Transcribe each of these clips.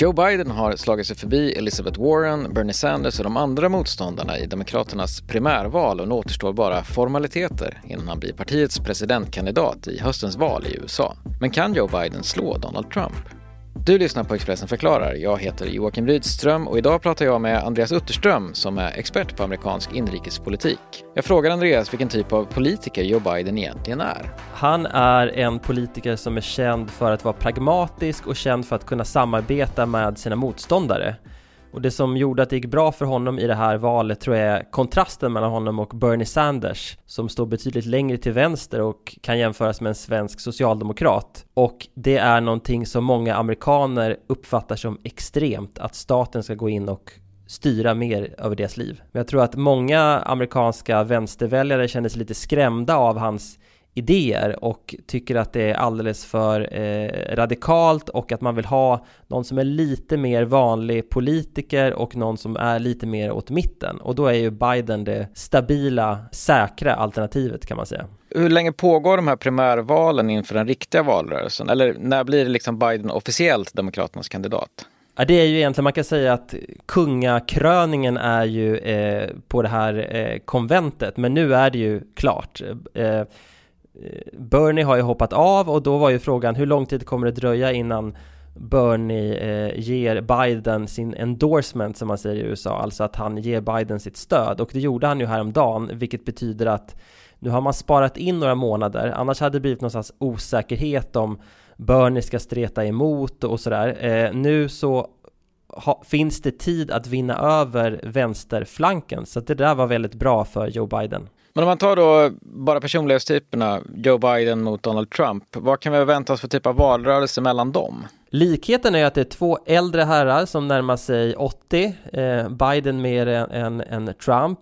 Joe Biden har slagit sig förbi Elizabeth Warren, Bernie Sanders och de andra motståndarna i Demokraternas primärval och nu återstår bara formaliteter innan han blir partiets presidentkandidat i höstens val i USA. Men kan Joe Biden slå Donald Trump? Du lyssnar på Expressen förklarar. Jag heter Joakim Rydström och idag pratar jag med Andreas Utterström som är expert på amerikansk inrikespolitik. Jag frågar Andreas vilken typ av politiker Joe Biden egentligen är. Han är en politiker som är känd för att vara pragmatisk och känd för att kunna samarbeta med sina motståndare. Och det som gjorde att det gick bra för honom i det här valet tror jag är kontrasten mellan honom och Bernie Sanders som står betydligt längre till vänster och kan jämföras med en svensk socialdemokrat. Och det är någonting som många amerikaner uppfattar som extremt, att staten ska gå in och styra mer över deras liv. Men jag tror att många amerikanska vänsterväljare känner sig lite skrämda av hans idéer och tycker att det är alldeles för eh, radikalt och att man vill ha någon som är lite mer vanlig politiker och någon som är lite mer åt mitten och då är ju Biden det stabila, säkra alternativet kan man säga. Hur länge pågår de här primärvalen inför den riktiga valrörelsen? Eller när blir liksom Biden officiellt Demokraternas kandidat? Ja, det är ju egentligen, man kan säga att kungakröningen är ju eh, på det här eh, konventet, men nu är det ju klart. Eh, Eh, Bernie har ju hoppat av och då var ju frågan hur lång tid kommer det dröja innan Bernie eh, ger Biden sin endorsement som man säger i USA, alltså att han ger Biden sitt stöd. Och det gjorde han ju häromdagen, vilket betyder att nu har man sparat in några månader, annars hade det blivit någon osäkerhet om Bernie ska streta emot och sådär. Eh, nu så ha, finns det tid att vinna över vänsterflanken, så det där var väldigt bra för Joe Biden. Men om man tar då bara personlighetstyperna, Joe Biden mot Donald Trump, vad kan vi vänta oss för typ av valrörelse mellan dem? Likheten är att det är två äldre herrar som närmar sig 80, eh, Biden mer än, än Trump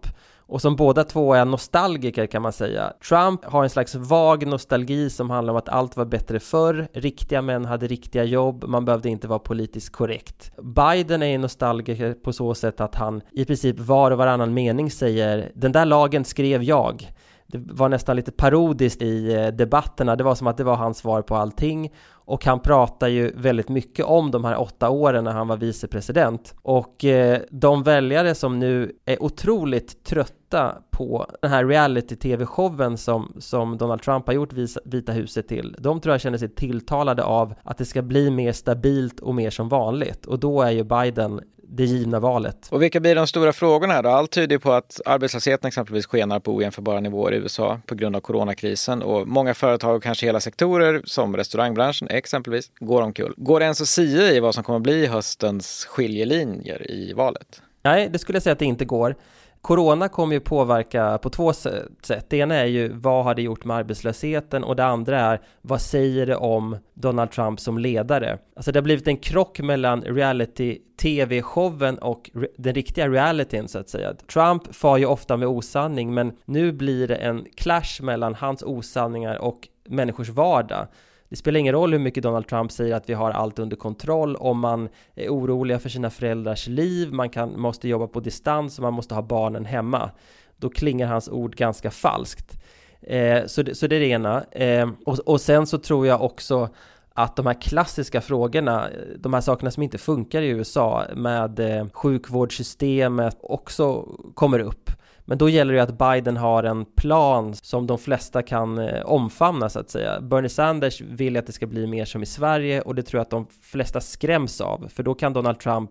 och som båda två är nostalgiker kan man säga. Trump har en slags vag nostalgi som handlar om att allt var bättre förr, riktiga män hade riktiga jobb, man behövde inte vara politiskt korrekt. Biden är en nostalgiker på så sätt att han i princip var och varannan mening säger den där lagen skrev jag det var nästan lite parodiskt i eh, debatterna, det var som att det var hans svar på allting. Och han pratar ju väldigt mycket om de här åtta åren när han var vicepresident. Och eh, de väljare som nu är otroligt trötta på den här reality-tv-showen som, som Donald Trump har gjort Vita huset till, de tror jag känner sig tilltalade av att det ska bli mer stabilt och mer som vanligt. Och då är ju Biden det givna valet. Och vilka blir de stora frågorna här då? Allt tyder på att arbetslösheten exempelvis skenar på ojämförbara nivåer i USA på grund av coronakrisen och många företag och kanske hela sektorer som restaurangbranschen exempelvis går omkull. Går det ens att sia i vad som kommer att bli höstens skiljelinjer i valet? Nej, det skulle jag säga att det inte går. Corona kommer ju påverka på två sätt. Det ena är ju vad har det gjort med arbetslösheten och det andra är vad säger det om Donald Trump som ledare? Alltså det har blivit en krock mellan reality tv-showen och den riktiga realityn så att säga. Trump far ju ofta med osanning men nu blir det en clash mellan hans osanningar och människors vardag. Det spelar ingen roll hur mycket Donald Trump säger att vi har allt under kontroll om man är oroliga för sina föräldrars liv, man kan, måste jobba på distans och man måste ha barnen hemma. Då klingar hans ord ganska falskt. Eh, så, det, så det är det ena. Eh, och, och sen så tror jag också att de här klassiska frågorna, de här sakerna som inte funkar i USA med eh, sjukvårdssystemet också kommer upp. Men då gäller det att Biden har en plan som de flesta kan eh, omfamna så att säga. Bernie Sanders vill att det ska bli mer som i Sverige och det tror jag att de flesta skräms av, för då kan Donald Trump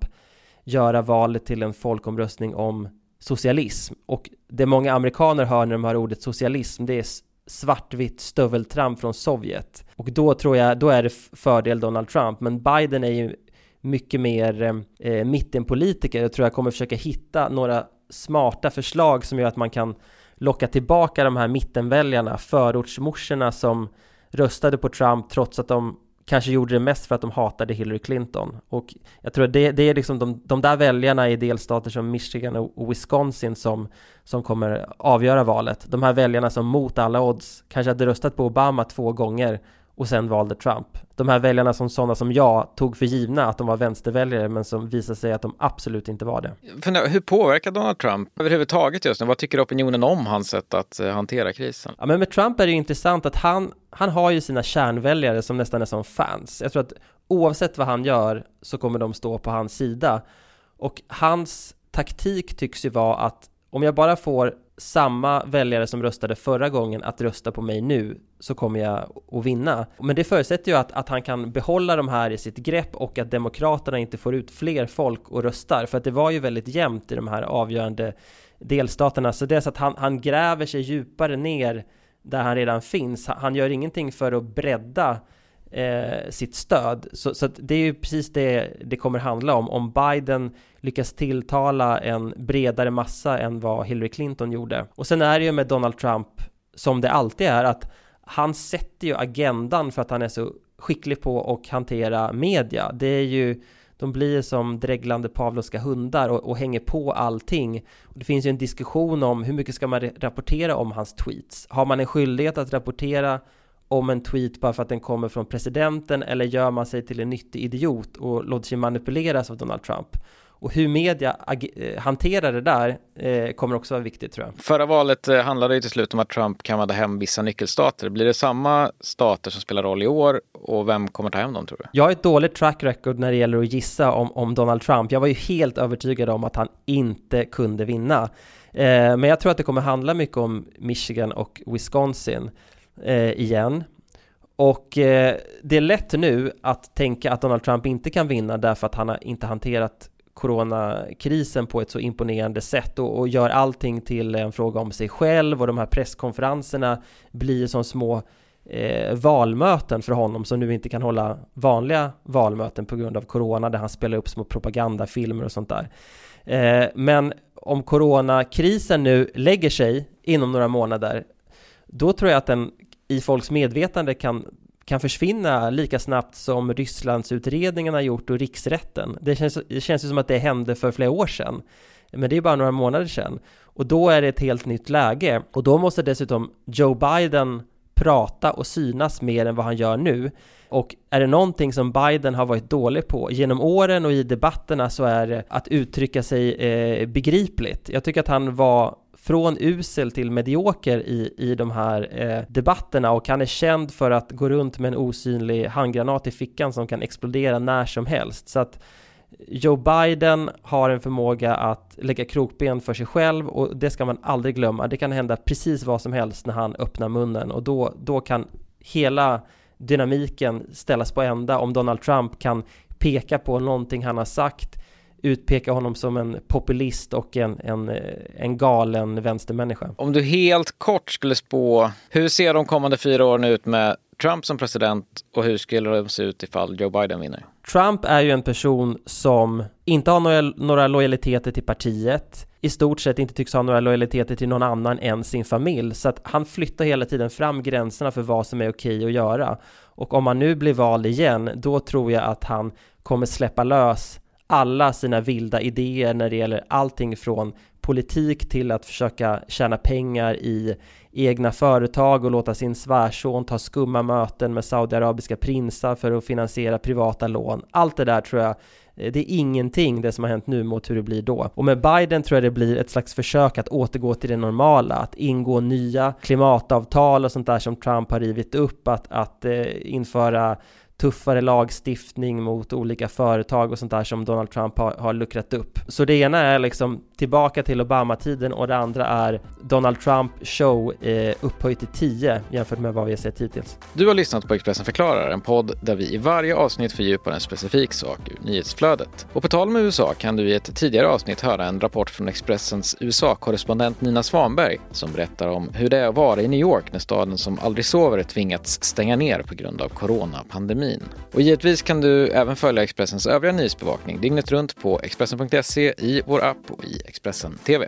göra valet till en folkomröstning om socialism. Och det många amerikaner hör när de hör ordet socialism, det är svartvitt stöveltramp från Sovjet. Och då tror jag, då är det fördel Donald Trump, men Biden är ju mycket mer eh, eh mittenpolitiker. Jag tror jag kommer försöka hitta några smarta förslag som gör att man kan locka tillbaka de här mittenväljarna, förortsmorsorna som röstade på Trump trots att de kanske gjorde det mest för att de hatade Hillary Clinton. Och jag tror att det, det är liksom de, de där väljarna i delstater som Michigan och Wisconsin som, som kommer avgöra valet. De här väljarna som mot alla odds kanske hade röstat på Obama två gånger och sen valde Trump. De här väljarna som sådana som jag tog för givna att de var vänsterväljare men som visade sig att de absolut inte var det. hur påverkar Donald Trump överhuvudtaget just nu? Vad tycker opinionen om hans sätt att eh, hantera krisen? Ja, men med Trump är det intressant att han, han har ju sina kärnväljare som nästan är som fans. Jag tror att oavsett vad han gör så kommer de stå på hans sida. Och hans taktik tycks ju vara att om jag bara får samma väljare som röstade förra gången att rösta på mig nu så kommer jag att vinna. Men det förutsätter ju att, att han kan behålla de här i sitt grepp och att Demokraterna inte får ut fler folk och röstar. För att det var ju väldigt jämnt i de här avgörande delstaterna. Så det är så att han, han gräver sig djupare ner där han redan finns. Han gör ingenting för att bredda eh, sitt stöd. Så, så det är ju precis det det kommer handla om. Om Biden lyckas tilltala en bredare massa än vad Hillary Clinton gjorde. Och sen är det ju med Donald Trump som det alltid är att han sätter ju agendan för att han är så skicklig på att hantera media. Det är ju de blir som dreglande pavlovska hundar och, och, hänger på allting. Och det finns ju en diskussion om hur mycket ska man rapportera om hans tweets? Har man en skyldighet att rapportera om en tweet bara för att den kommer från presidenten eller gör man sig till en nyttig idiot och låter sig manipuleras av Donald Trump? Och hur media eh, hanterar det där eh, kommer också vara viktigt tror jag. Förra valet eh, handlade ju till slut om att Trump kan vara hem vissa nyckelstater. Blir det samma stater som spelar roll i år och vem kommer ta hem dem tror du? Jag har ett dåligt track record när det gäller att gissa om, om Donald Trump. Jag var ju helt övertygad om att han inte kunde vinna. Eh, men jag tror att det kommer handla mycket om Michigan och Wisconsin eh, igen. Och eh, det är lätt nu att tänka att Donald Trump inte kan vinna därför att han har inte hanterat coronakrisen på ett så imponerande sätt och, och, gör allting till en fråga om sig själv och de här presskonferenserna blir som små eh, valmöten för honom som nu inte kan hålla vanliga valmöten på grund av corona där han spelar upp små propagandafilmer och sånt där. Eh, men om coronakrisen nu lägger sig inom några månader då tror jag att den i folks medvetande kan kan försvinna lika snabbt som Rysslandsutredningen har gjort och riksrätten. Det känns, det känns ju som att det hände för flera år sedan. Men det är bara några månader sedan. Och då är det ett helt nytt läge. Och då måste dessutom Joe Biden prata och synas mer än vad han gör nu. Och är det någonting som Biden har varit dålig på genom åren och i debatterna så är det att uttrycka sig eh, begripligt. Jag tycker att han var från usel till medioker i, i de här eh, debatterna och han är känd för att gå runt med en osynlig handgranat i fickan som kan explodera när som helst. Så att Joe Biden har en förmåga att lägga krokben för sig själv och det ska man aldrig glömma. Det kan hända precis vad som helst när han öppnar munnen och då, då kan hela dynamiken ställas på ända om Donald Trump kan peka på någonting han har sagt utpeka honom som en populist och en, en, en galen vänstermänniska. Om du helt kort skulle spå, hur ser de kommande fyra åren ut med Trump som president och hur skulle de se ut ifall Joe Biden vinner? Trump är ju en person som inte har några, några lojaliteter till partiet, i stort sett inte tycks ha några lojaliteter till någon annan än sin familj, så att han flyttar hela tiden fram gränserna för vad som är okej att göra. Och om han nu blir vald igen, då tror jag att han kommer släppa lös alla sina vilda idéer när det gäller allting från politik till att försöka tjäna pengar i egna företag och låta sin svärson ta skumma möten med saudiarabiska prinsar för att finansiera privata lån. Allt det där tror jag eh, det är ingenting det som har hänt nu mot hur det blir då. Och med Biden tror jag det blir ett slags försök att återgå till det normala, att ingå nya klimatavtal och sånt där som Trump har rivit upp, att, att eh, införa tuffare lagstiftning mot olika företag och sånt där som Donald Trump har, har luckrat upp. Så det ena är liksom tillbaka till Obama-tiden och det andra är Donald Trump show eh, upphöjt till 10 jämfört med vad vi har sett hittills. Du har lyssnat på Expressen förklarar, en podd där vi i varje avsnitt fördjupar en specifik sak ur nyhetsflödet. Och på tal om USA kan du i ett tidigare avsnitt höra en rapport från Expressens USA-korrespondent Nina Svanberg som berättar om hur det är att vara i New York när staden som aldrig sover tvingats stänga ner på grund av coronapandemin. Och givetvis kan du även följa Expressens övriga nyhetsbevakning dygnet runt på Expressen.se, i vår app och i Expressen TV.